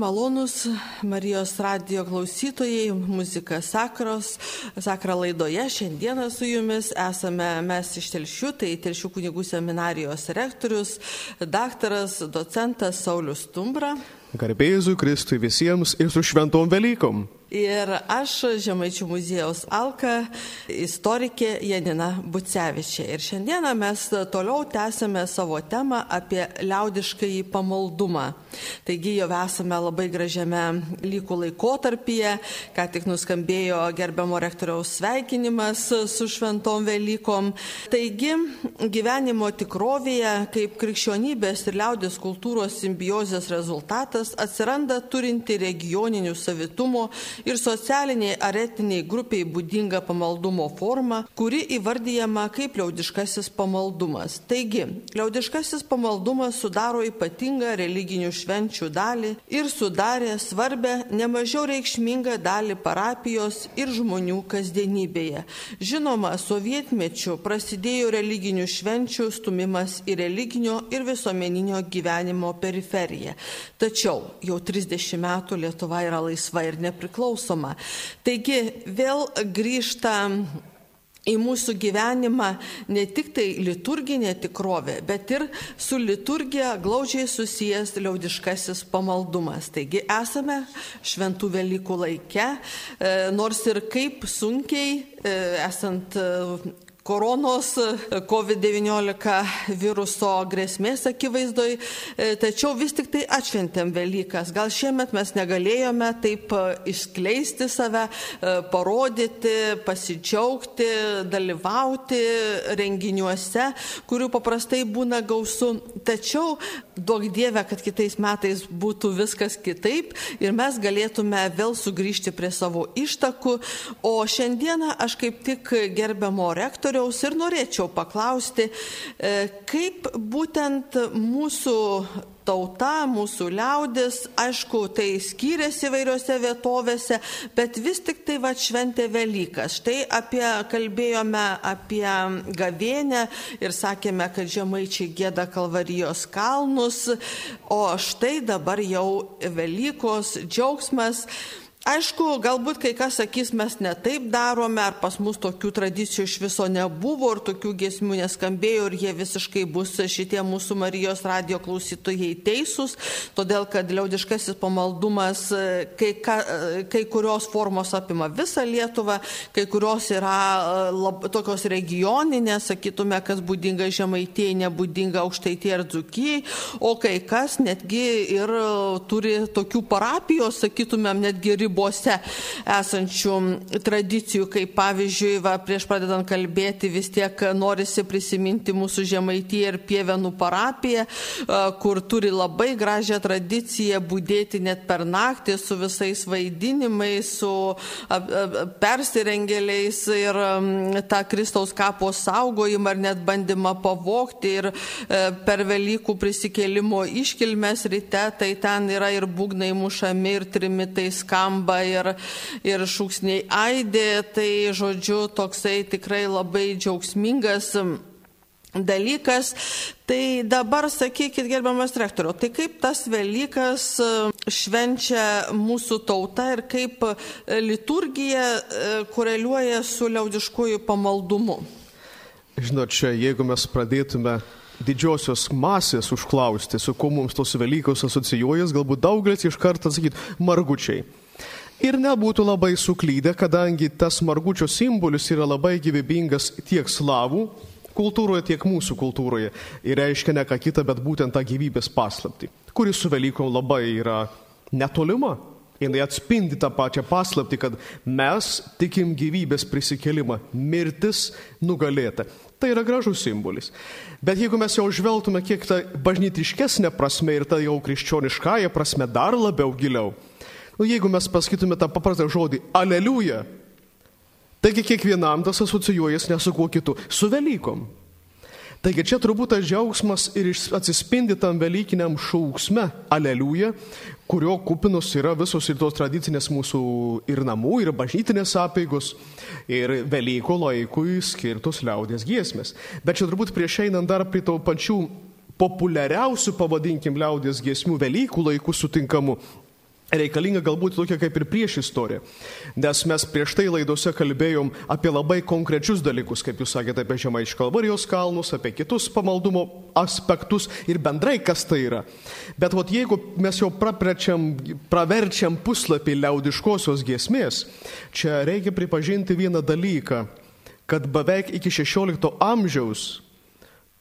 Malonus Marijos radio klausytojai, muzika Sakros, Sakra laidoje. Šiandieną su jumis esame mes iš Telšių, tai Telšių kunigų seminarijos rektorius, daktaras, docentas Saulis Stumbra. Garbėjusui Kristui visiems ir su šventom Velykom. Ir aš, Žemaičių muziejaus Alka, istorikė Janina Bucevičia. Ir šiandieną mes toliau tęsime savo temą apie liaudiškąjį pamaldumą. Taigi jau esame labai gražiame lygų laikotarpyje, ką tik nuskambėjo gerbiamo rektoriaus sveikinimas su šventom Velykom. Taigi gyvenimo tikrovėje, kaip krikščionybės ir liaudės kultūros simbiozės rezultatas, atsiranda turinti regioninių savitumo ir socialiniai ar etiniai grupiai būdinga pamaldumo forma, kuri įvardyjama kaip liaudiškasis pamaldumas. Taigi, liaudiškasis pamaldumas sudaro ypatingą religinių švenčių dalį ir sudarė svarbę nemažiau reikšmingą dalį parapijos ir žmonių kasdienybėje. Žinoma, sovietmečiu prasidėjo religinių švenčių stumimas į religinio ir visuomeninio gyvenimo periferiją. Tačiau jau 30 metų Lietuva yra laisva ir nepriklausoma. Taigi vėl grįžta į mūsų gyvenimą ne tik tai liturginė tikrovė, bet ir su liturgija glaudžiai susijęs liaudiškasis pamaldumas. Taigi esame šventų Velykų laike, e, nors ir kaip sunkiai e, esant koronos COVID-19 viruso grėsmės akivaizdoj, e, tačiau vis tik tai atšventėm Velykas. Gal šiemet mes negalėjome taip e, išskleisti save, e, parodyti, pasidžiaugti, dalyvauti renginiuose, kurių paprastai būna gausu. Tačiau duok Dieve, kad kitais metais būtų viskas kitaip ir mes galėtume vėl sugrįžti prie savo ištakų. O šiandieną aš kaip tik gerbiamo rektorių pastoriaus ir norėčiau paklausti, e, kaip būtent mūsų tauta, mūsų liaudis, aišku, tai skyrėsi įvairiose vietovėse, bet vis tik tai va šventė Velykas. Štai apie, kalbėjome apie gavėnę ir sakėme, kad žemaičiai gėda Kalvarijos kalnus, o štai dabar jau Velykos džiaugsmas. Aišku, galbūt kai kas sakys, mes netaip darome, ar pas mus tokių tradicijų iš viso nebuvo, ir tokių gesmių neskambėjo, ir jie visiškai bus šitie mūsų Marijos radio klausytojai teisūs, todėl kad liaudiškasis pamaldumas kai, ka, kai kurios formos apima visą Lietuvą, kai kurios yra lab, tokios regioninės, sakytume, kas būdinga žemaitėjai, nebūdinga aukštaitie ir dzukijai, o kai kas netgi ir turi tokių parapijos, sakytumėm, netgi ribų ribose esančių tradicijų, kaip pavyzdžiui, va, prieš pradedant kalbėti, vis tiek norisi prisiminti mūsų žemaitį ir pievenų parapiją, kur turi labai gražią tradiciją būdėti net per naktį su visais vaidinimais, su persirengėliais ir tą Kristaus kapo saugojimą ar net bandymą pavokti ir e, per Velykų prisikėlimo iškilmes ryte, tai ten yra ir būgnai mušami, ir trimitai skamba skamba ir, ir šūksniai aidė, tai žodžiu toksai tikrai labai džiaugsmingas dalykas. Tai dabar sakykit, gerbiamas rektoriu, tai kaip tas Velykas švenčia mūsų tauta ir kaip liturgija koreliuoja su liaudiškuoju pamaldumu? Žinot, čia jeigu mes pradėtume didžiosios masės užklausti, su kuo mums tos Velykos asocijuojas, galbūt daugelis iš karto sakytų margučiai ir nebūtų labai suklydę, kadangi tas margučio simbolis yra labai gyvybingas tiek slavų kultūroje, tiek mūsų kultūroje ir reiškia ne ką kitą, bet būtent tą gyvybės paslapti, kuri su Velykom labai yra netolima. Jis atspindi tą pačią paslapti, kad mes tikim gyvybės prisikelimą, mirtis nugalėta. Tai yra gražus simbolis. Bet jeigu mes jau žvelgtume kiek tą bažnytiškesnę prasme ir tą jau krikščioniškąją prasme dar labiau giliau, Nu, jeigu mes pasakytume tą paprastą žodį aleliuja, taigi kiekvienam tas asocijuojas ne su kuo kitu, su Velykom. Taigi čia turbūt tas džiaugsmas ir atsispindi tam Velykiniam šauksme aleliuja, kurio kupinus yra visos ir tos tradicinės mūsų ir namų, ir bažnytinės apėgos, ir Velyko laikui skirtos liaudės giesmės. Bet čia turbūt prieš einant dar prie to pačių populiariausių, pavadinkim, liaudės giesmių Velykų laikų sutinkamų, reikalinga galbūt tokia kaip ir prieš istoriją. Nes mes prieš tai laidose kalbėjom apie labai konkrečius dalykus, kaip jūs sakėte, apie Žemaičių kalvarijos kalnus, apie kitus pamaldumo aspektus ir bendrai kas tai yra. Bet vat, jeigu mes jau praverčiam puslapį liaudiškosios giesmės, čia reikia pripažinti vieną dalyką, kad beveik iki 16 amžiaus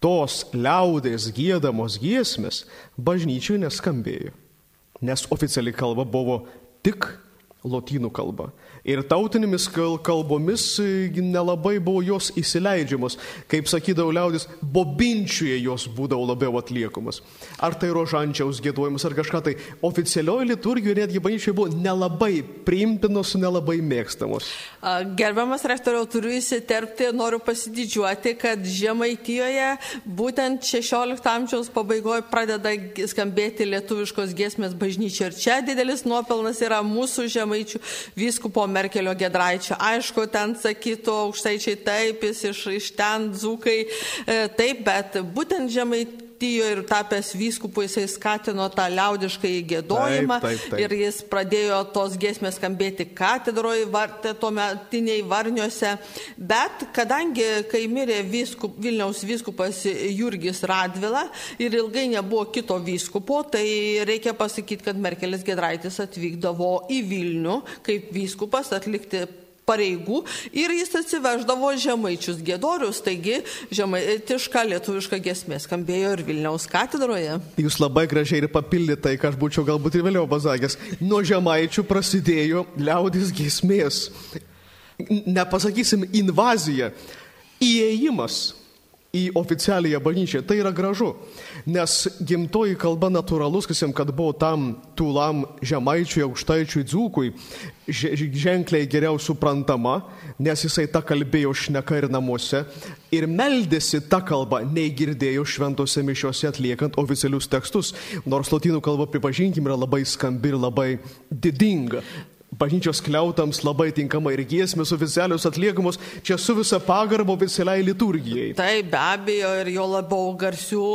tos liaudės gėdamos giesmės bažnyčiai neskambėjo nes oficiali kalba buvo tik lotynų kalba. Ir tautinėmis kalbomis e, nelabai buvo jos įsileidžiamos, kaip sakydavo liaudis, bobinčiuje jos būdavo labiau atliekamas. Ar tai rožančiaus gėdojimas, ar kažką tai. Oficialioji liturgija netgi bažnyčioje buvo nelabai priimtinos, nelabai mėgstamos. Gerbiamas rektoriau, turiu įsiterpti, noriu pasididžiuoti, kad Žemaitijoje būtent 16 amžiaus pabaigoje pradeda skambėti lietuviškos giesmės bažnyčia. Ir čia didelis nuopelnas yra mūsų žemaičių vyskupo Merkelio Gedraičio. Aišku, ten sakytų aukštaičiai taip, jis iš, iš ten dzūkai e, taip, bet būtent žemai Vokietijoje ir tapęs vyskupu jisai skatino tą liaudišką įgėdojimą taip, taip, taip. ir jis pradėjo tos giesmės skambėti katedroje, tuometiniai varniuose. Bet kadangi, kai mirė vyskup, Vilniaus vyskupas Jurgis Radvila ir ilgai nebuvo kito vyskupo, tai reikia pasakyti, kad Merkelis Gedraitis atvykdavo į Vilnių kaip vyskupas atlikti pareigų ir jis atsiveždavo žemaičius gėdorius, taigi žemaitiška lietuviška gesmė skambėjo ir Vilniaus katedroje. Jūs labai gražiai ir papildėte tai, ką aš būčiau galbūt ir vėliau pasakęs. Nuo žemaičių prasidėjo liaudis gesmės. Nepasakysim invazija, įėjimas į oficialiąją bažnyčią. Tai yra gražu, nes gimtoji kalba natūralus, kasim, kad buvo tam tūlam žemaičiui, aukštaičiui, dzūkui ženkliai geriau suprantama, nes jisai tą kalbėjo šneka ir namuose ir meldėsi tą kalbą, nei girdėjo šventose mišiuose atliekant oficialius tekstus. Nors lotynų kalba, pripažinkim, yra labai skambi ir labai didinga bažnyčios kliautams labai tinkama ir giesmės oficialios atliekamos čia su visa pagarba oficialiai liturgijai. Taip, be abejo, ir jo labiau garsių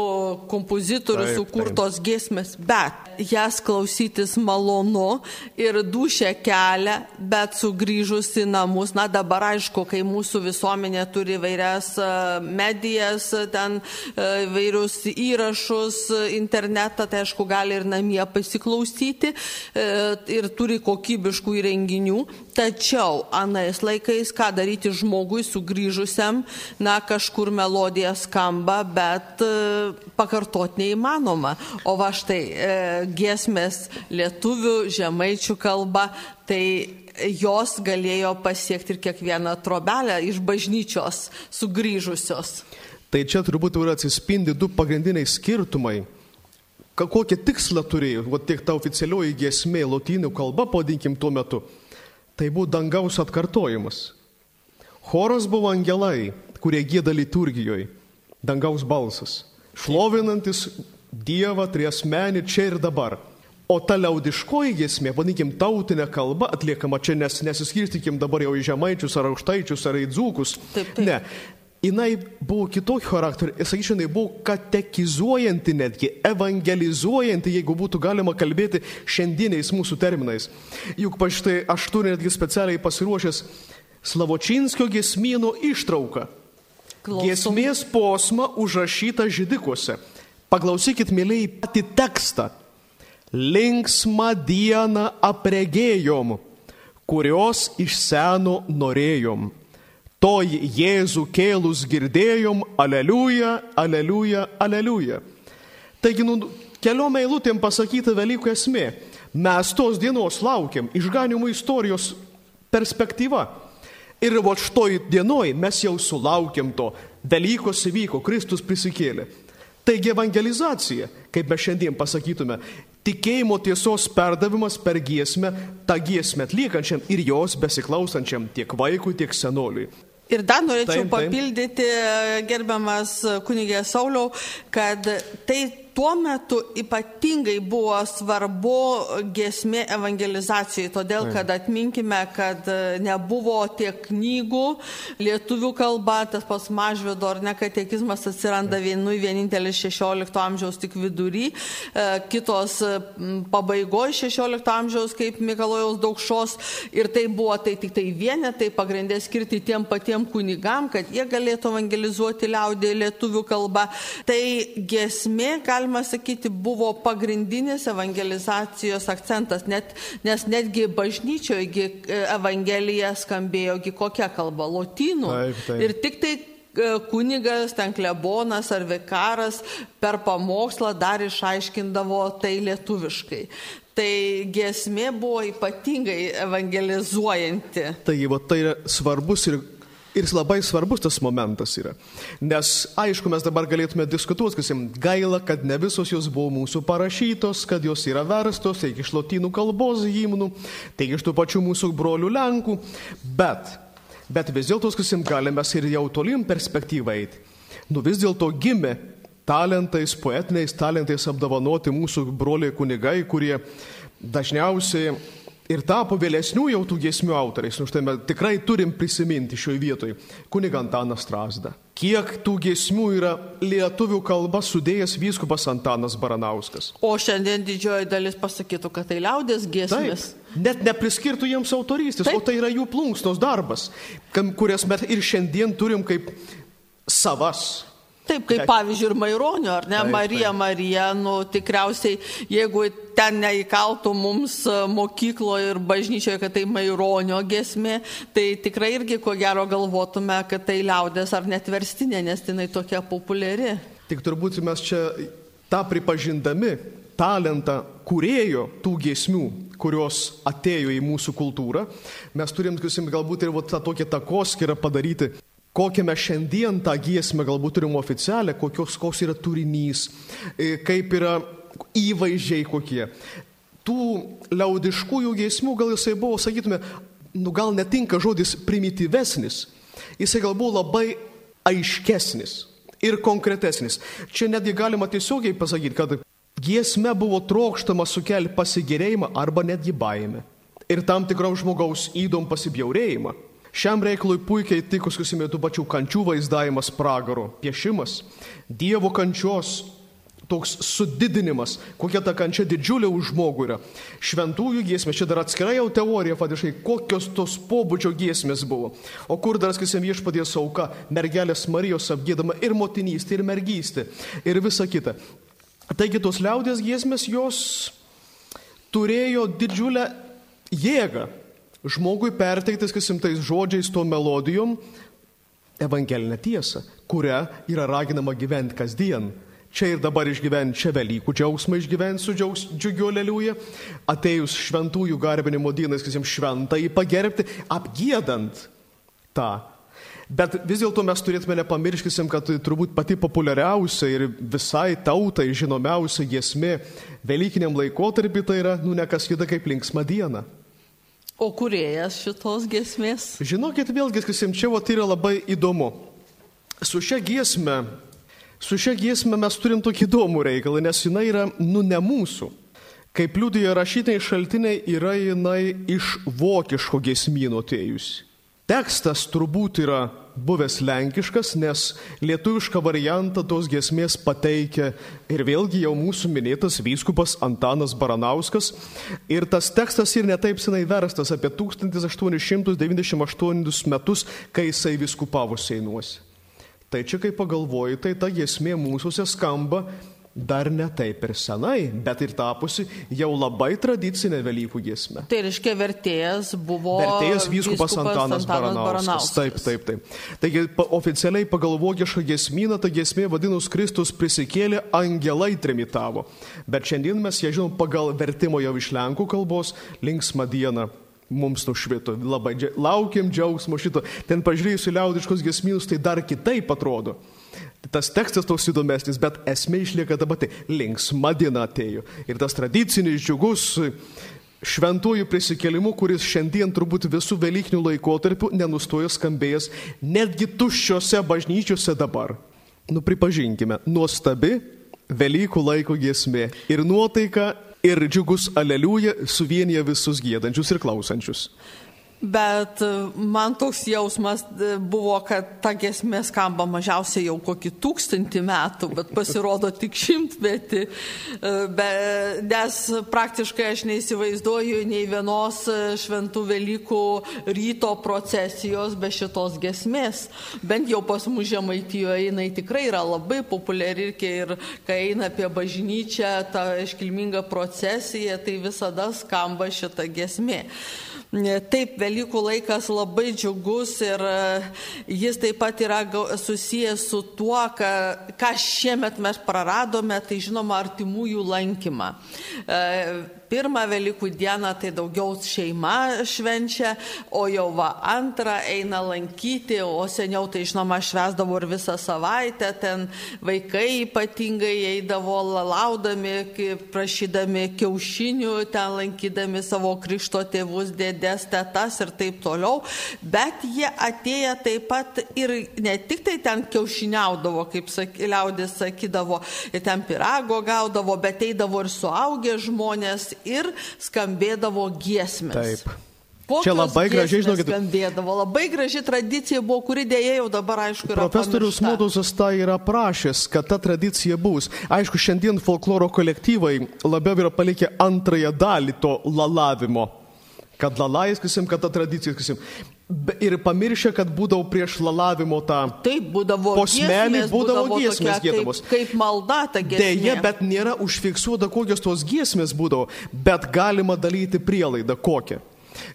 kompozitorių taip, sukurtos taip. giesmės, bet jas klausytis malonu ir dušę kelia, bet sugrįžus į namus, na dabar aišku, kai mūsų visuomenė turi vairias e, medijas, ten e, vairius įrašus, internetą, tai aišku, gali ir namie pasiklausyti e, ir turi kokybiškų tokių įrenginių, tačiau anais laikais, ką daryti žmogui sugrįžusiam, na kažkur melodija skamba, bet e, pakartot neįmanoma. O va štai e, giesmės lietuvių, žemaičių kalba, tai jos galėjo pasiekti ir kiekvieną trobelę iš bažnyčios sugrįžusios. Tai čia turbūt ir atsispindi du pagrindiniai skirtumai kokį tikslą turėjo, o tiek ta oficialioji giesmė, lotynų kalba, pavadinkim tuo metu, tai buvo dangaus atkartojimas. Choras buvo angelai, kurie gėda liturgijoje, dangaus balsas, šlovinantis Dievą triasmenį čia ir dabar. O ta liaudiškoji giesmė, vadinkim, tautinė kalba atliekama čia, nes nesiskirstykim dabar jau į žemaičius ar aukštaičius ar į dzūkus. Taip, taip. Ne, jinai buvo kitokio charakterio, sakyčiau, jinai buvo katekizuojanti netgi, evangelizuojanti, jeigu būtų galima kalbėti šiandieniais mūsų terminais. Juk paštai aš turiu netgi specialiai pasiruošęs Slavočinskio gesmino ištrauką. Klausom. Gesmės posmą užrašytą žydikuose. Paklausykit, mėlyjei, pati tekstą. Linksmą dieną apregėjom, kurios iš seno norėjom toj Jėzų kėlus girdėjom, aleliuja, aleliuja, aleliuja. Taigi, nu, keliom eilutėm pasakyta Velykų esmė. Mes tos dienos laukiam, išganimų istorijos perspektyva. Ir va šitoj dienoj mes jau sulaukiam to. Velykos įvyko, Kristus prisikėlė. Taigi evangelizacija, kaip mes šiandien pasakytume, tikėjimo tiesos perdavimas per giesmę, tą giesmę atliekančiam ir jos besiklausančiam tiek vaikui, tiek senoliui. Ir dar norėčiau taip, taip. papildyti, gerbiamas kunigė Sauliau, kad tai tuo metu ypatingai buvo svarbu gesmė evangelizacijai, todėl kad atminkime, kad e, nebuvo tiek knygų lietuvių kalba, tas pas mažvido ar ne katekizmas atsiranda vienu vienintelis 16 amžiaus tik vidury, e, kitos pabaigoje 16 amžiaus kaip Mikalojaus daugšos ir tai buvo tai tik tai vienetai pagrindė skirti tiem patiem kunigam, kad jie galėtų evangelizuoti liaudį lietuvių kalbą. Tai gesmė, gal galima sakyti, buvo pagrindinis evangelizacijos akcentas, net, nes netgi bažnyčioje evangelija skambėjogi kokia kalba - lotynų. Taip, taip. Ir tik tai e, kunigas, ten klebonas ar vikaras per pamokslą dar išaiškindavo tai lietuviškai. Tai giesmė buvo ypatingai evangelizuojanti. Tai, va, tai yra svarbus ir Ir labai svarbus tas momentas yra. Nes, aišku, mes dabar galėtume diskutuoti, kas jums gaila, kad ne visos jos buvo mūsų parašytos, kad jos yra verstos, tiek iš lotynų kalbos himnų, tiek iš tų pačių mūsų brolių Lenkų. Bet, bet vis dėlto, kas jums galime ir jau tolim perspektyvą eiti. Nu vis dėlto gimė talentais, poetiniais talentais apdovanoti mūsų broliai kunigai, kurie dažniausiai ir tapo vėlesnių jau tų giesmių autoriais. Nu, štai mes tikrai turim prisiminti šioje vietoje kunigą Antaną Strasdą. Kiek tų giesmių yra lietuvių kalba sudėjęs vyskupas Antanas Baranauskas. O šiandien didžioji dalis pasakytų, kad tai liaudės giesmės. Taip, net nepriskirtų jiems autorystės, Taip. o tai yra jų plunksnos darbas, kurias mes ir šiandien turim kaip savas. Taip, kaip pavyzdžiui ir Maironio, ar ne? Taip, Marija, taip. Marija, nu tikriausiai, jeigu ten neįkaltų mums e, mokykloje ir bažnyčioje, kad tai Maironio gesmė, tai tikrai irgi ko gero galvotume, kad tai liaudės ar net verstinė, nes jinai tokia populiari. Tik turbūt mes čia tą pripažindami talentą kurėjo tų giesmių, kurios atėjo į mūsų kultūrą, mes turim, galbūt ir va, tą tokią takoskirą padaryti kokią mes šiandien tą giesmę galbūt turim oficialią, kokios, koks yra turinys, e, kaip yra įvaizdžiai kokie. Tų liaudiškųjų giesmių gal jisai buvo, sakytume, nu gal netinka žodis primityvesnis, jisai gal buvo labai aiškesnis ir konkretesnis. Čia netgi galima tiesiogiai pasakyti, kad giesme buvo trokštama sukelti pasigėrėjimą arba netgi baimę. Ir tam tikram žmogaus įdom pasibjaurėjimą. Šiam reikalui puikiai tikus, kusime tų pačių kančių vaizdavimas pragaro, piešimas, Dievo kančios toks sudidinimas, kokia ta kančia didžiulė už žmogų yra. Šventųjų giesmės, čia dar atskirai jau teorija, fadiškai, kokios tos pobūdžio giesmės buvo. O kur dar, sakysim, viešpadės auka, mergelės Marijos apgėdama ir motinystė, ir mergystė, ir visa kita. Taigi tos liaudės giesmės jos turėjo didžiulę jėgą žmogui perteiktas kasimtais žodžiais, to melodijom, evangelinę tiesą, kurią yra raginama gyventi kasdien. Čia ir dabar išgyventi čia Velykų džiaugsmą džiaugs, džiugiu leliuje, atėjus šventųjų garbinimo dienais, kas jiems šventai pagerbti, apgėdant tą. Bet vis dėlto mes turėtume nepamirškysim, kad turbūt pati populiariausia ir visai tautai žinomiausia giesmė Velykiniam laikotarpį tai yra, nu, ne kas kita kaip linksma diena. O kuriejas šitos giesmės? Žinokit, vėlgi, kas jums čia tai yra labai įdomu. Su šia giesme, su šia giesme mes turim tokį įdomų reikalą, nes jinai yra, nu, ne mūsų. Kaip liūdėjo rašytiniai šaltiniai, yra jinai iš vokiško giesmyno atėjusi. Tekstas turbūt yra buvęs lenkiškas, nes lietuvišką variantą tos gesmės pateikia ir vėlgi jau mūsų minėtas vyskupas Antanas Baranauskas. Ir tas tekstas ir netaip senai verstas apie 1898 metus, kai jisai viskupavo Seinuose. Tai čia kai pagalvoju, tai ta gesmė mūsųse skamba dar ne taip ir senai, bet ir tapusi jau labai tradicinė Velykų giesmė. Tai reiškia vertėjas buvo. Vertėjas vyskupas Antanas, Antanas Baranauskas. Baranauskas. Taip, taip, taip. Taigi pa, oficialiai pagal vokišką giesmyną ta giesmė vadinus Kristus prisikėlė, angelai trimitavo. Bet šiandien mes ją žinom pagal vertimo jau iš lenkų kalbos linksmą dieną mums nušvito. Labai laukiam džiaugsmo šito. Ten pažiūrėjus į liaudiškos gesmynus, tai dar kitaip atrodo. Tas tekstas toks įdomesnis, bet esmė išlieka ta pati. Linksma diena atėjo. Ir tas tradicinis džiugus šventųjų prisikėlimu, kuris šiandien turbūt visų Velykinių laikotarpių nenustojo skambėjęs netgi tuščiose bažnyčiose dabar. Nu pripažinkime, nuostabi Velykų laiko giesmė. Ir nuotaika, ir džiugus aleliuja suvienyje visus gėdančius ir klausančius. Bet e, man toks jausmas e, buvo, kad ta gesmė skamba mažiausiai jau kokį tūkstantį metų, bet pasirodo tik šimtmetį, e, be, nes praktiškai aš neįsivaizduoju nei vienos šventų Velykų ryto procesijos be šitos gesmės. Bent jau pas mus Žemaitijoje jinai tikrai yra labai populiari ir kai eina apie bažnyčią, ta iškilminga procesija, tai visada skamba šita gesmė. Taip, Velykų laikas labai džiugus ir e, jis taip pat yra susijęs su tuo, ką, ką šiemet mes praradome, tai žinoma, artimųjų lankymą. E, pirmą Velykų dieną tai daugiau šeima švenčia, o jau va antrą eina lankyti, o seniau tai žinoma švesdavo ir visą savaitę, ten vaikai ypatingai eidavo laudami, prašydami kiaušinių, ten lankydami savo krikšto tėvus, dėdės, tetas ir taip toliau, bet jie atėję taip pat ir ne tik tai ten kiaušiniaudavo, kaip sak, liaudės sakydavo, ten pirago gaudavo, bet eidavo ir suaugę žmonės ir skambėdavo giesmės. Taip. Kokios Čia labai gražiai, žinokit. Skambėdavo, labai graži tradicija buvo, kuri dėja jau dabar, aišku, yra. Profesorius Modusas tai yra prašęs, kad ta tradicija bus. Aišku, šiandien folkloro kolektyvai labiau yra palikę antrąją dalį to lalavimo. Kad lalais, kasim, kad ta tradicija, kasim. Ir pamiršę, kad būdavo prieš lalavimo tą. Taip, būdavo posmelį, būdavo, būdavo giesmės gėdamos. Kaip, kaip malda ta giesmė. Deja, bet nėra užfiksuota, kokios tos giesmės būdavo, bet galima dalyti prielaidą kokią.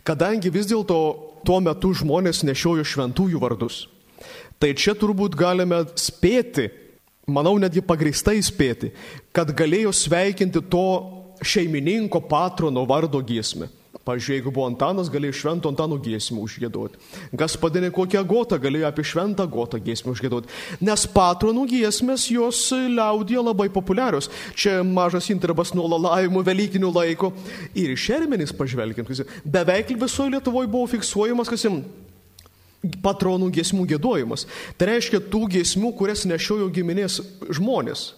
Kadangi vis dėlto tuo metu žmonės nešiojo šventųjų vardus. Tai čia turbūt galime spėti, manau netgi pagristai spėti, kad galėjo sveikinti to šeimininko patrono vardo giesmę. Pavyzdžiui, jeigu buvo Antanas, galėjo švento Antano giesmę užgėdoti. Gaspadinė kokią gotą galėjo apie šventą gotą giesmę užgėdoti. Nes patronų giesmės jos liaudė labai populiarios. Čia mažas intervas nuo lalavimų Velykinių laiko. Ir šermenys pažvelgiant, beveik visoje Lietuvoje buvo fiksuojamas, kas jums patronų giesmų gėdojimas. Tai reiškia tų giesmių, kurias nešiojo giminės žmonės.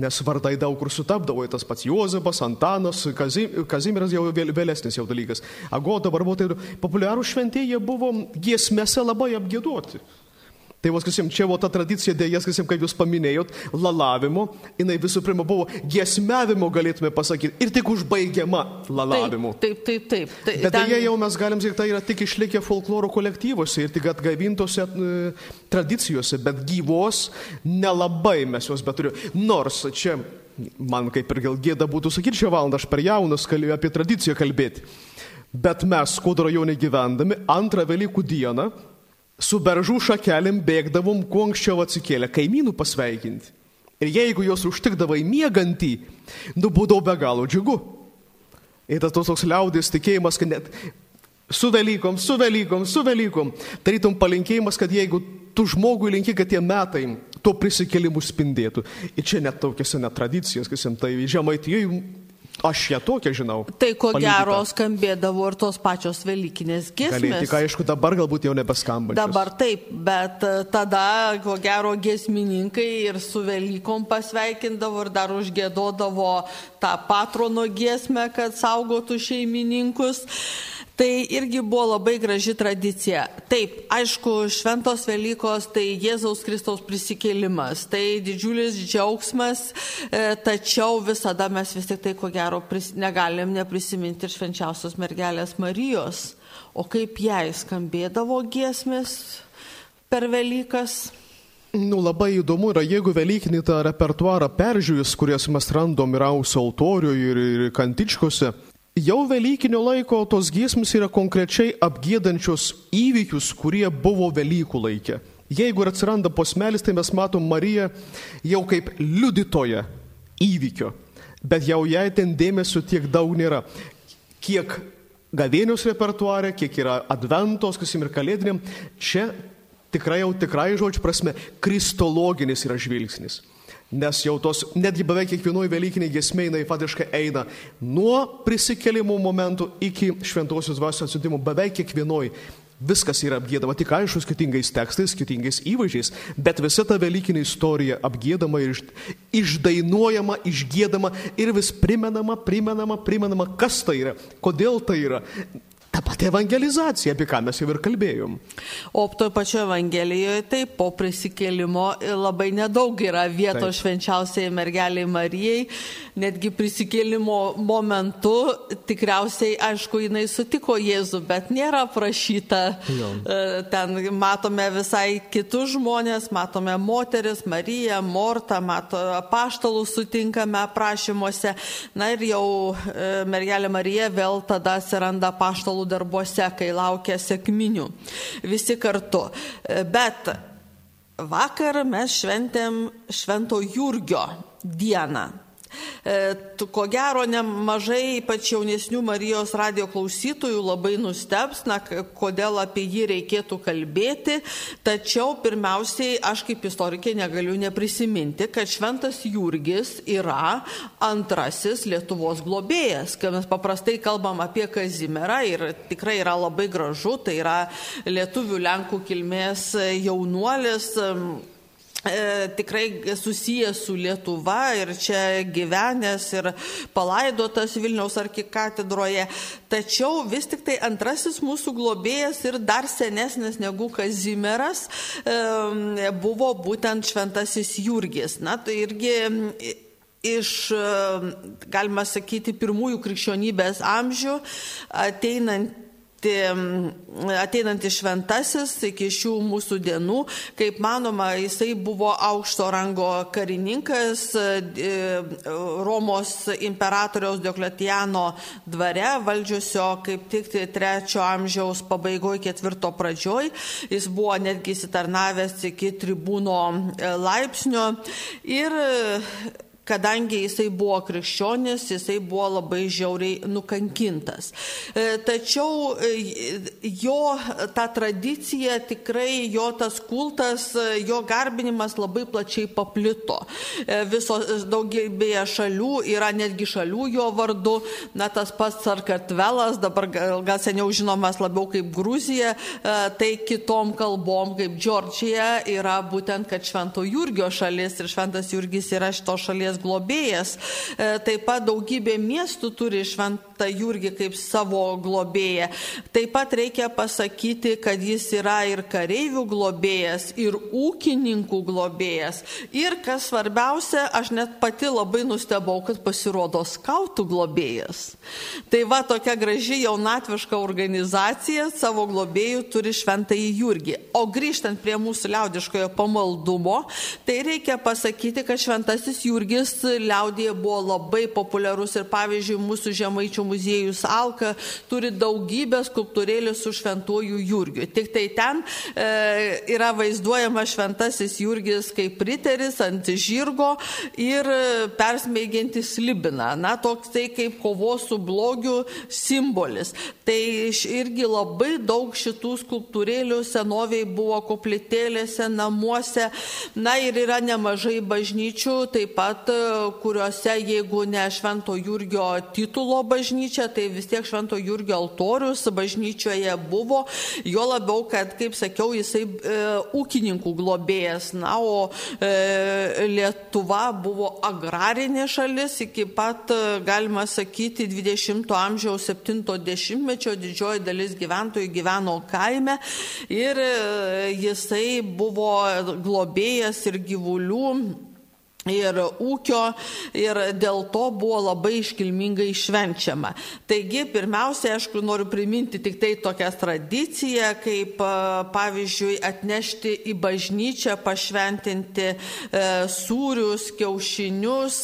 Nes vardai daug kur sutapdavo, tas pats Juozapas, Antanas, Kazimiras jau vėlesnis jau dalykas. Agoda, barbotai, populiarų šventieji buvo giesmėse labai apgėduoti. Tai vos, kasim, čia buvo ta tradicija dėjas, kasim, kaip jūs paminėjot, lalavimo, jinai visų pirma buvo giesmevimo, galėtume pasakyti, ir tik užbaigiama lalavimu. Taip, taip, taip. taip. Bet ten... dėja jau mes galim sakyti, tai yra tik išlikę folkloro kolektyvuose ir tik atgaivintose e, tradicijose, bet gyvos nelabai mes juos beturime. Nors čia man kaip ir gal gėda būtų sakyti šią valandą, aš per jaunas kalbėjau apie tradiciją kalbėti. Bet mes, Skudo rajone gyvendami, antrą Velykų dieną su beržų šakelėm bėgdavom kuo anksčiau atsikėlę kaimynų pasveikinti. Ir jeigu jos užtikdavai miegantį, nu būdavo be galo džiugu. Ir tas toks liaudės tikėjimas, kad net su Velykom, su Velykom, su Velykom, tarytum palinkėjimas, kad jeigu tu žmogui linki, kad tie metai to prisikėlimų spindėtų. Ir čia net tokias net tradicijas, kas jam tai žemaitijoje Aš ją tokią žinau. Tai ko palydyta. gero skambėdavo ir tos pačios Velykinės giesmės. Tik aišku, dabar galbūt jau nebeskamba. Dabar taip, bet e, tada ko gero giesmininkai ir su Velykom pasveikindavo ir dar užgėdodavo tą patrono giesmę, kad saugotų šeimininkus. Tai irgi buvo labai graži tradicija. Taip, aišku, šventos Velykos tai Jėzaus Kristaus prisikėlimas, tai didžiulis džiaugsmas, e, tačiau visada mes vis tik tai, ko gero, pris, negalim neprisiminti ir švenčiausios mergelės Marijos. O kaip jai skambėdavo giesmės per Velykas? Nu, labai įdomu yra, jeigu Velykinį tą repertuarą peržiūrės, kurias mes random ir ausio altoriuje ir, ir kantičkose, Jau Velykinio laiko tos giesmės yra konkrečiai apgėdančios įvykius, kurie buvo Velykų laikė. Jeigu ir atsiranda posmelis, tai mes matom Mariją jau kaip liudytoją įvykio, bet jau jai ten dėmesio tiek daug nėra. Kiek gavėnios repertuarė, kiek yra adventos, kas ir kalėdiniam, čia tikrai jau tikrai žodžiu prasme kristologinis yra žvilgsnis. Nes jau tos, netgi beveik kiekvienoje Velykiniai gesmė jinai faktiškai eina nuo prisikėlimų momentų iki šventosios dvasios atsiuntimo, beveik kiekvienoje Viskas yra apgėdama, tik aišku, skirtingais tekstais, skirtingais įvaizdžiais, bet visa ta Velykinė istorija apgėdama ir išdainuojama, išgėdama ir vis primenama, primenama, primenama, kas tai yra, kodėl tai yra. Ta pati evangelizacija, apie ką mes jau ir kalbėjom. O toje pačioje Evangelijoje taip, po prisikėlimo labai nedaug yra vietos taip. švenčiausiai mergeliai Marijai, netgi prisikėlimo momentu tikriausiai, aišku, jinai sutiko Jėzų, bet nėra prašyta. Jo. E, ten matome visai kitus žmonės, matome moteris, Mariją, Mortą, mato apaštalų sutinkame aprašymuose. Na ir jau e, mergelė Marija vėl tada atsiranda apaštalų apaštalų darbuose, kai laukia sėkminių. Visi kartu. Bet vakar mes šventėm Švento Jurgio dieną. E, ko gero, nemažai ypač jaunesnių Marijos radio klausytojų labai nusteps, na, kodėl apie jį reikėtų kalbėti, tačiau pirmiausiai aš kaip istorikė negaliu neprisiminti, kad Šventas Jurgis yra antrasis Lietuvos globėjas, kai mes paprastai kalbam apie Kazimerą ir tikrai yra labai gražu, tai yra lietuvių lenkų kilmės jaunuolis E, tikrai susijęs su Lietuva ir čia gyvenęs ir palaidotas Vilniaus arkikatedroje. Tačiau vis tik tai antrasis mūsų globėjas ir dar senesnis negu Kazimieras e, buvo būtent šventasis Jurgis. Na, tai irgi iš, galima sakyti, pirmųjų krikščionybės amžių ateinant ateinantis šventasis iki šių mūsų dienų, kaip manoma, jisai buvo aukšto rango karininkas e, Romos imperatoriaus Diokletiano dvare, valdžiusio kaip tik trečio amžiaus pabaigoje, ketvirto pradžioj. Jis buvo netgi įsitarnavęs iki tribūno e, laipsnio ir kadangi jisai buvo krikščionis, jisai buvo labai žiauriai nukankintas. E, tačiau e, jo ta tradicija, tikrai jo tas kultas, e, jo garbinimas labai plačiai paplito. Viso daugybėje šalių yra netgi šalių jo vardu, na tas pats Sarkartvelas, dabar gal, gal seniau žinomas labiau kaip Gruzija, tai kitom kalbom kaip Džordžija yra būtent, kad Švento Jurgio šalis ir Šventas Jurgis yra šitos šalies globėjas. E, taip pat daugybė miestų turi šventą Jurgį kaip savo globėją. Taip pat reikia pasakyti, kad jis yra ir kareivių globėjas, ir ūkininkų globėjas. Ir kas svarbiausia, aš net pati labai nustebau, kad pasirodo skautų globėjas. Tai va tokia graži jaunatviška organizacija savo globėjų turi šventąjį Jurgį. O grįžtant prie mūsų liaudiškojo pamaldumo, tai reikia pasakyti, kad šventasis Jurgis liaudėje buvo labai populiarus ir pavyzdžiui mūsų žemaičių muziejus Alka turi daugybę skulptūrėlių su šventuoju Jurgiu. Tik tai ten e, yra vaizduojama šventasis Jurgis kaip riteris ant žirgo ir persmeigiantis libiną. Na, toks tai kaip kovos su blogiu simbolis. Tai irgi labai daug šitų skulptūrėlių senoviai buvo koplytėlėse, namuose. Na ir yra nemažai bažnyčių, taip pat kuriuose jeigu ne Švento Jurgio titulo bažnyčia, tai vis tiek Švento Jurgio altorius bažnyčioje buvo, jo labiau, kad, kaip sakiau, jisai e, ūkininkų globėjas, na, o e, Lietuva buvo agrarinė šalis iki pat, e, galima sakyti, 20-ojo amžiaus 70-mečio didžioji dalis gyventojų gyveno kaime ir e, jisai buvo globėjas ir gyvulių ir ūkio ir dėl to buvo labai iškilmingai švenčiama. Taigi, pirmiausia, aišku, noriu priminti tik tai tokią tradiciją, kaip pavyzdžiui atnešti į bažnyčią, pašventinti e, sūrius, kiaušinius,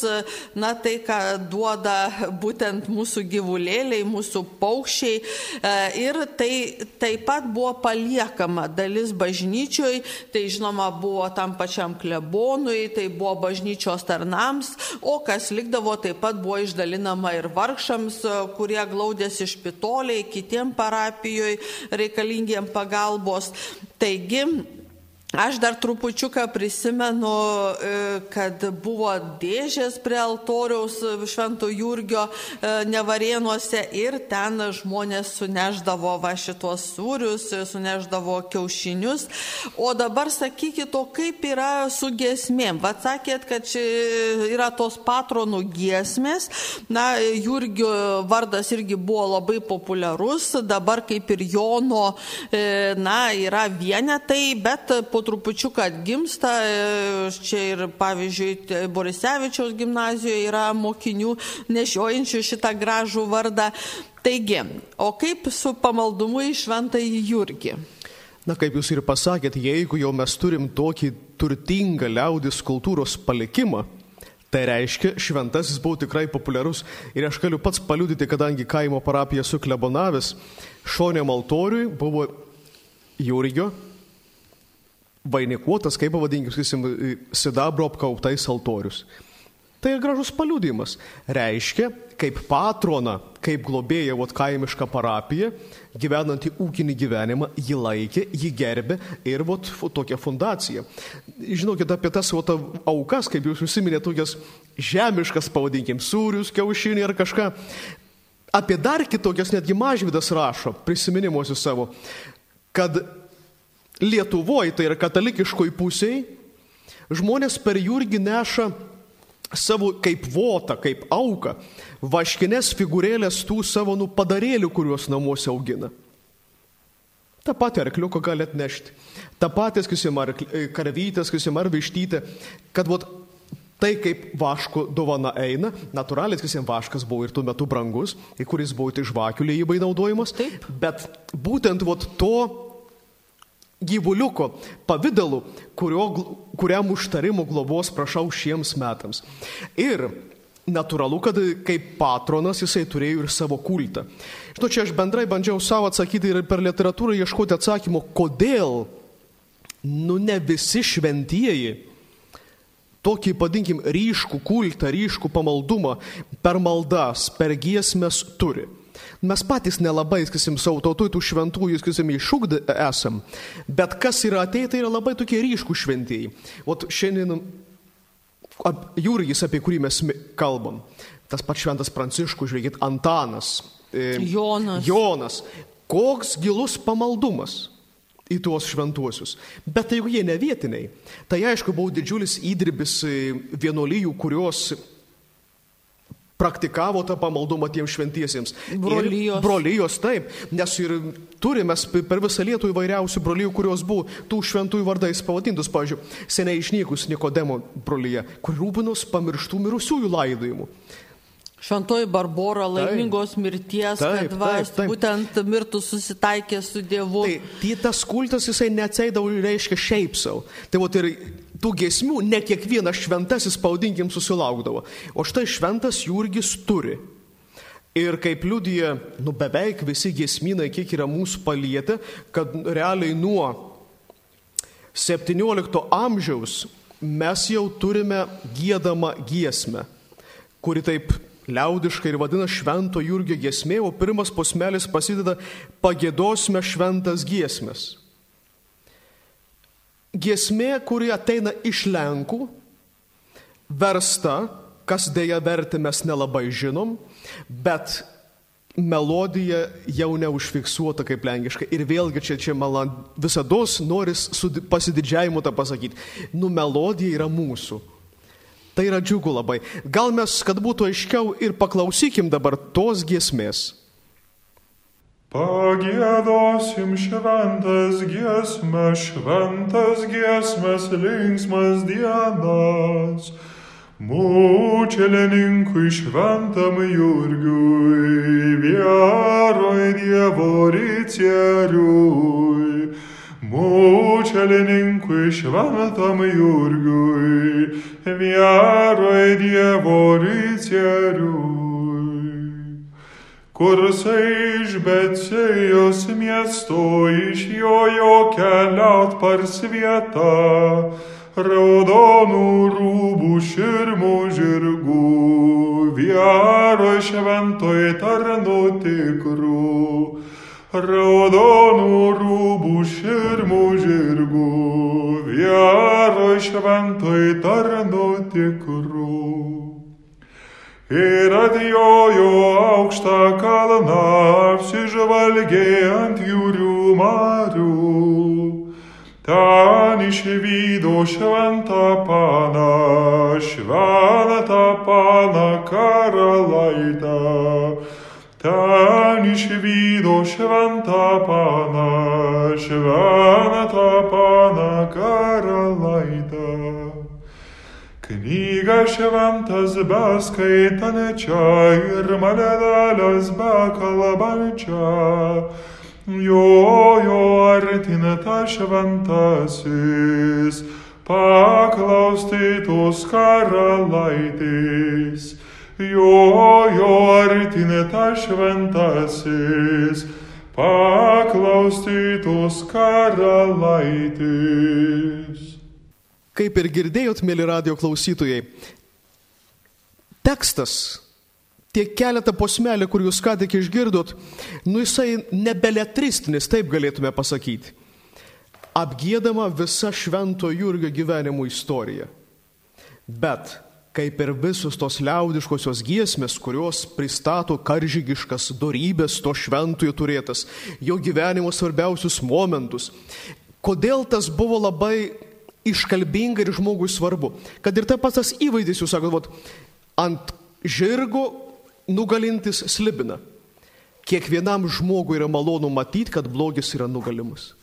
na tai, ką duoda būtent mūsų gyvulėliai, mūsų paukščiai. E, ir tai taip pat buvo paliekama dalis bažnyčioj, tai žinoma buvo tam pačiam klebonui, tai buvo bažnyčioj bažnyčios tarnams, o kas likdavo taip pat buvo išdalinama ir vargšams, kurie glaudėsi špitoliai, kitiem parapijoje reikalingiem pagalbos. Taigi, Aš dar trupučiuką prisimenu, e, kad buvo dėžės prie altoriaus Švento Jurgio e, nevarienuose ir ten žmonės suneždavo va šitos sūrius, suneždavo kiaušinius. O dabar sakykit, o kaip yra su giesmėm? Vat sakėt, kad yra tos patronų giesmės. Na, Jurgio vardas irgi buvo labai populiarus, dabar kaip ir Jono, e, na, yra vienetai, bet po po trupučiuką atgimsta. E, čia ir pavyzdžiui Borisevičiaus gimnazijoje yra mokinių nešiojančių šitą gražų vardą. Taigi, o kaip su pamaldumu į šventąjį Jurgį? Na, kaip jūs ir pasakėt, jeigu jau mes turim tokį turtingą liaudis kultūros palikimą, Tai reiškia, šventasis buvo tikrai populiarus ir aš galiu pats paliudyti, kadangi kaimo parapiją su klebonavęs, šonėm altoriui buvo Jūrigio vainikuotas, kaip pavadinkim, sakysim, sidabro apkauptais altorius. Tai gražus paliudimas. Reiškia, kaip patrona, kaip globėja vot kaimišką parapiją, gyvenantį ūkinį gyvenimą, jį laikė, jį gerbė ir vot tokia fundacija. Žinokit apie tas vot aukas, kaip jūs užsiminėte, tokias žemiškas, pavadinkim, sūrius, kiaušinį ar kažką. Apie dar kitokias netgi mažvydas rašo prisiminimuose savo, kad Lietuvoje, tai yra katalikiškoj pusėje, žmonės per jurgį neša savo kaip votą, kaip auką, vaškinės figūrėlės tų savo nu padarėlių, kuriuos namuose augina. Ta pati arkliuko gali atnešti. Ta pati, sakysim, ar karvytė, sakysim, ar vištytė, kad vat, tai kaip vaško dovana eina, natūraliai, sakysim, vaškas buvo ir tuo metu brangus, kuris buvo tai žvakių lėjybai naudojimas, Taip. bet būtent vat, to gyvuliuko pavydalu, kurio, kuriam užtarimo globos prašau šiems metams. Ir natūralu, kad kaip patronas jisai turėjo ir savo kultą. Žinau, čia aš bendrai bandžiau savo atsakyti ir per literatūrą ieškoti atsakymo, kodėl, nu ne visi šventieji tokį, padinkim, ryškų kultą, ryškų pamaldumą per maldas, per giesmės turi. Mes patys nelabai, sakysim, savo tautų tų šventųjų, sakysim, iššūkdę esam, bet kas yra ateitai, tai yra labai tokie ryškų šventieji. O šiandien Jūrgis, apie kurį mes kalbam, tas pats šventas Pranciškus, žiūrėkit, Antanas, e, Jonas. Jonas. Koks gilus pamaldumas į tuos šventuosius. Bet jeigu jie ne vietiniai, tai aišku buvo didžiulis įdirbis e, vienuolyjų, kurios praktikavo tą pamaldumą tiems šventiesiems. Brolyjos. Ir brolyjos, taip, nes ir turime per visą lietų įvairiausių brolyjų, kurios buvo tų šventųjų vardais pavadintus, pavyzdžiui, seniai išnykus Nikodemo brolyje, kur rūpinos pamirštų mirusiųjų laidojimu. Šventoji Barbora laimingos taip, mirties, taip, kad vas, taip, taip. būtent mirtų susitaikė su Dievu. Tai, tai tas kultas jisai neatseidavo, reiškia šiaip savo. Tai vat ir tų gesmių ne kiekvienas šventasis, pavadinkim, susilaukdavo. O štai šventas Jurgis turi. Ir kaip liudija, nu beveik visi gesminai, kiek yra mūsų palietę, kad realiai nuo 17 amžiaus mes jau turime gėdamą giesmę, kuri taip liaudiškai ir vadina švento Jurgio giesmė, o pirmas posmelis pasideda pagėdosime šventas giesmės giesmė, kuri ateina iš Lenkų, versta, kas dėja verti mes nelabai žinom, bet melodija jau neužfiksuota kaip lenkiškai. Ir vėlgi čia, čia man visada noris su pasididžiavimu tą pasakyti. Nu, melodija yra mūsų. Tai yra džiugu labai. Gal mes, kad būtų aiškiau, ir paklausykim dabar tos giesmės. Pagėdosim šventas giesmės, šventas giesmės, linksmas dienas. Mūčelininkui šventam Jurgiui, vieroj Dievo ricieriui. Mūčelininkui šventam Jurgiui, vieroj Dievo ricieriui kursai iš Becėjos miesto išjojo keliaut par svietą, raudonų rūbų širmų žirgų, viero šventoj tarnų tikrų, raudonų rūbų širmų žirgų, viero šventoj tarnu tikrų. Ir atjojo aukštą kalną, apsižvalgė ant jūrių marių. Ten išvydo šventą paną, šventą paną karalaitę. Ten išvydo šventą paną, šventą paną karalaitę. Knyga šventas beskaitanečia ir maledelės bekalbančia. Jo, jo artina ta šventasis, paklaustytos karalaitės. Jo, jo artina ta šventasis, paklaustytos karalaitės. Kaip ir girdėjot, mėly radio klausytojai, tekstas, tie keletą posmelį, kur jūs ką tik išgirdot, nu jisai nebeletristinis, taip galėtume pasakyti. Apgėdama visa švento Jurgio gyvenimo istorija. Bet, kaip ir visos tos liaudiškosios giesmės, kurios pristato karžygiškas dorybės to šventojo turėtas, jo gyvenimo svarbiausius momentus, kodėl tas buvo labai iškalbinga ir žmogui svarbu. Kad ir tas pats tas įvaizdis, jūs sakote, ant žirgo nugalintis slibina. Kiekvienam žmogui yra malonu matyti, kad blogis yra nugalimas.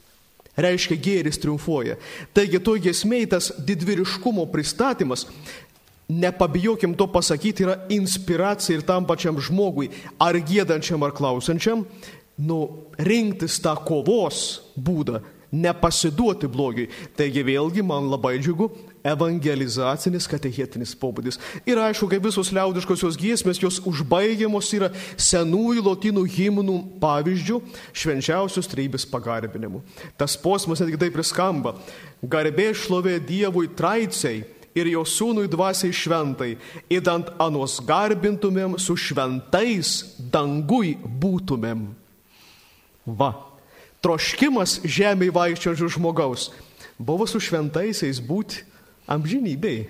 Reiškia, gėris triumfuoja. Taigi to gesmei tas didvyriškumo pristatymas, nepabijokim to pasakyti, yra inspiracija ir tam pačiam žmogui, ar gėdančiam, ar klausančiam, nu, rinktis tą kovos būdą, nepasiduoti blogiui. Taigi vėlgi man labai džiugu evangelizacinis, katechetinis pobūdis. Ir aišku, kaip visos liaudiškosios giesmės, jos užbaigiamos yra senųjų lotynų himnų pavyzdžių švenčiausios treibės pagarbinimu. Tas posmas netgi taip priskamba. Garbė šlovė Dievui traiciai ir jo sūnui dvasiai šventai, įdant anos garbintumėm su šventais dangui būtumėm. Va, troškimas žemėje vaikščiojančių žmogaus buvo su šventaisiais būti amžinybei.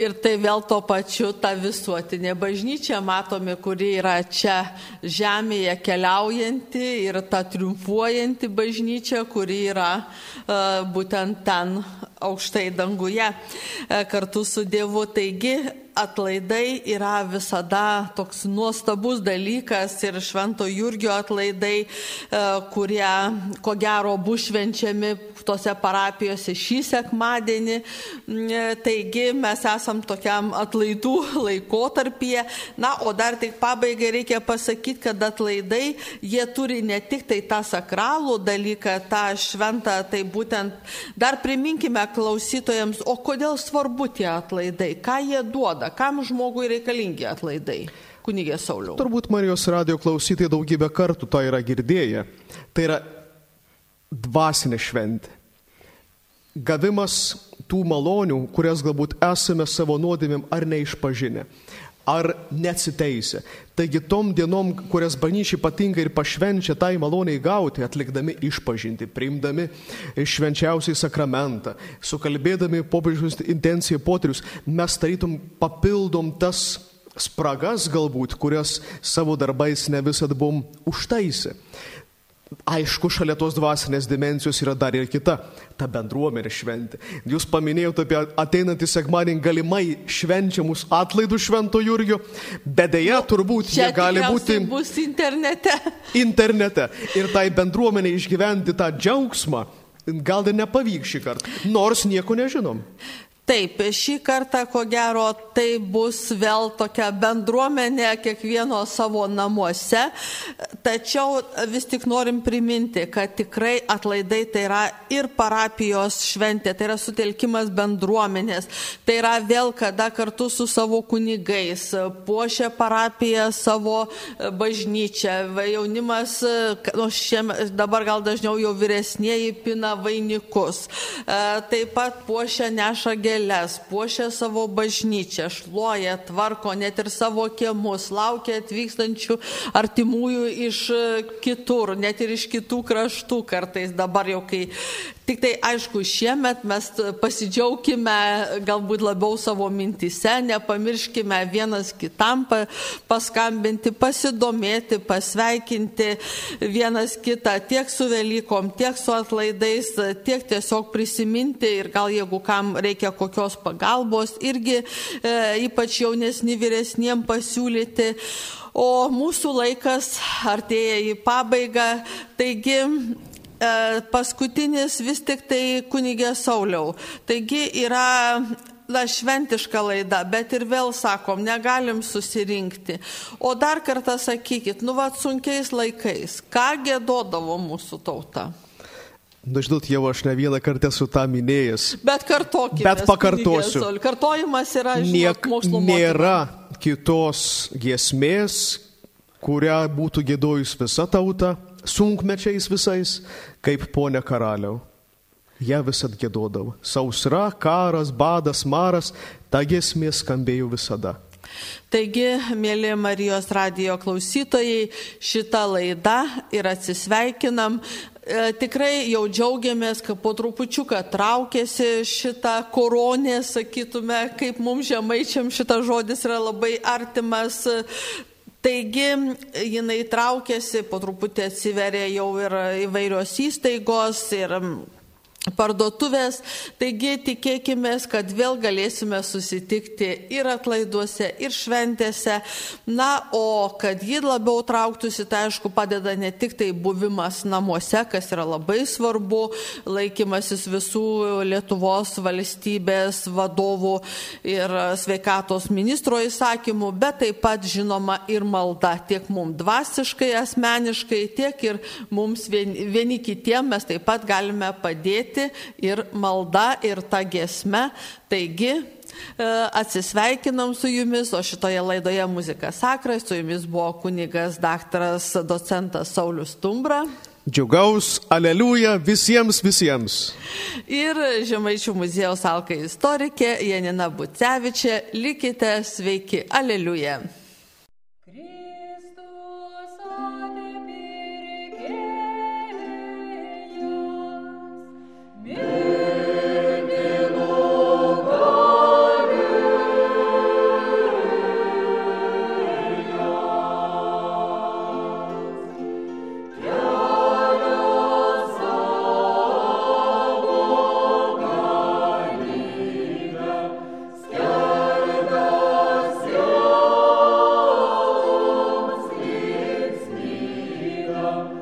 Ir tai vėl to pačiu ta visuotinė bažnyčia, matome, kuri yra čia žemėje keliaujanti ir ta triumfuojanti bažnyčia, kuri yra uh, būtent ten aukštai danguje uh, kartu su Dievu. Taigi atlaidai yra visada toks nuostabus dalykas ir Švento Jurgio atlaidai, kurie ko gero bus švenčiami tose parapijose šį sekmadienį. Taigi mes esam tokiam atlaidų laikotarpyje. Na, o dar tik pabaigai reikia pasakyti, kad atlaidai, jie turi ne tik tai tą sakralų dalyką, tą šventą, tai būtent dar priminkime klausytojams, o kodėl svarbu tie atlaidai, ką jie duoda, kam žmogui reikalingi atlaidai. Kunigė Sauliau. Turbūt Marijos radio klausytojai daugybę kartų tą yra girdėję. Tai yra dvasinė šventė. Gavimas tų malonių, kurias galbūt esame savo nuodėmėm ar neišpažinę, ar neatsiteisę. Taigi tom dienom, kurias bažnyčiai patinka ir pašvenčia tai maloniai gauti, atlikdami išpažinti, priimdami švenčiausiai sakramentą, sukalbėdami popiežiaus intenciją poterius, mes tarytum papildom tas spragas galbūt, kurias savo darbais ne visad buvom užtaisę. Aišku, šalia tos dvasinės dimensijos yra dar ir kita - ta bendruomenė šventė. Jūs paminėjote apie ateinantį sekmadienį galimai švenčiamus atlaidų švento Jurgio, bet dėja turbūt Čia jie gali būti bus internete. internete. Ir tai bendruomenė išgyventi tą džiaugsmą gal ir nepavyks šį kartą, nors nieko nežinom. Taip, šį kartą, ko gero, tai bus vėl tokia bendruomenė kiekvieno savo namuose, tačiau vis tik norim priminti, kad tikrai atlaidai tai yra ir parapijos šventė, tai yra sutelkimas bendruomenės, tai yra vėl kada kartu su savo kunigais puošia parapiją savo bažnyčią, jaunimas, nu, šiem, dabar gal dažniau jau vyresnėji pina vainikus, E, taip pat puošia neša gėlės lėlės, puošia savo bažnyčią, šluoja, tvarko net ir savo kiemus, laukia atvykstančių artimųjų iš kitur, net ir iš kitų kraštų kartais dabar jau kai Tik tai aišku, šiemet mes pasidžiaugkime galbūt labiau savo mintise, nepamirškime vienas kitam paskambinti, pasidomėti, pasveikinti vienas kitą tiek su Velykom, tiek su atlaidais, tiek tiesiog prisiminti ir gal jeigu kam reikia kokios pagalbos, irgi e, ypač jaunesni vyresniem pasiūlyti. O mūsų laikas artėja į pabaigą, taigi E, paskutinis vis tik tai kunigė Sauliau. Taigi yra na, šventiška laida, bet ir vėl sakom, negalim susirinkti. O dar kartą sakykit, nu vad sunkiais laikais, ką gėdodavo mūsų tauta? Na, žinot, jau aš ne vieną kartą esu tą minėjęs. Bet kartokime. Bet pakartosiu. Kartojimas yra, žinot, mokslo nėra kitos giesmės, kurią būtų gėdojus visa tauta sunkmečiais visais, kaip ponė karaliau. Jie visat gėdodavo. Sausra, karas, badas, maras, ta giesmė skambėjo visada. Taigi, mėly Marijos radijo klausytojai, šitą laidą ir atsisveikinam. E, tikrai jau džiaugiamės, kad po trupučiuką traukėsi šitą koronę, sakytume, kaip mums žemaičiam šitas žodis yra labai artimas. Taigi jinai traukėsi, po truputį atsiverė jau ir įvairios įstaigos ir parduotuvės. Taigi tikėkime, kad vėl galėsime susitikti ir atlaiduose, ir šventėse. Na, o kad ji labiau trauktųsi, tai aišku padeda ne tik tai buvimas namuose, kas yra labai svarbu, laikymasis visų Lietuvos valstybės vadovų ir sveikatos ministro įsakymų, bet taip pat žinoma ir malda tiek mums dvasiškai, asmeniškai, tiek ir mums vieni, vieni kitiem mes taip pat galime padėti kalbėti ir malda, ir ta gesme. Taigi, e, atsisveikinam su jumis, o šitoje laidoje muzika sakras, su jumis buvo kunigas daktaras docentas Saulis Tumbra. Džiugaus, aleliuja visiems, visiems. Ir Žemaičių muziejaus alkai istorikė Janina Bucevičia, likite sveiki, aleliuja. love.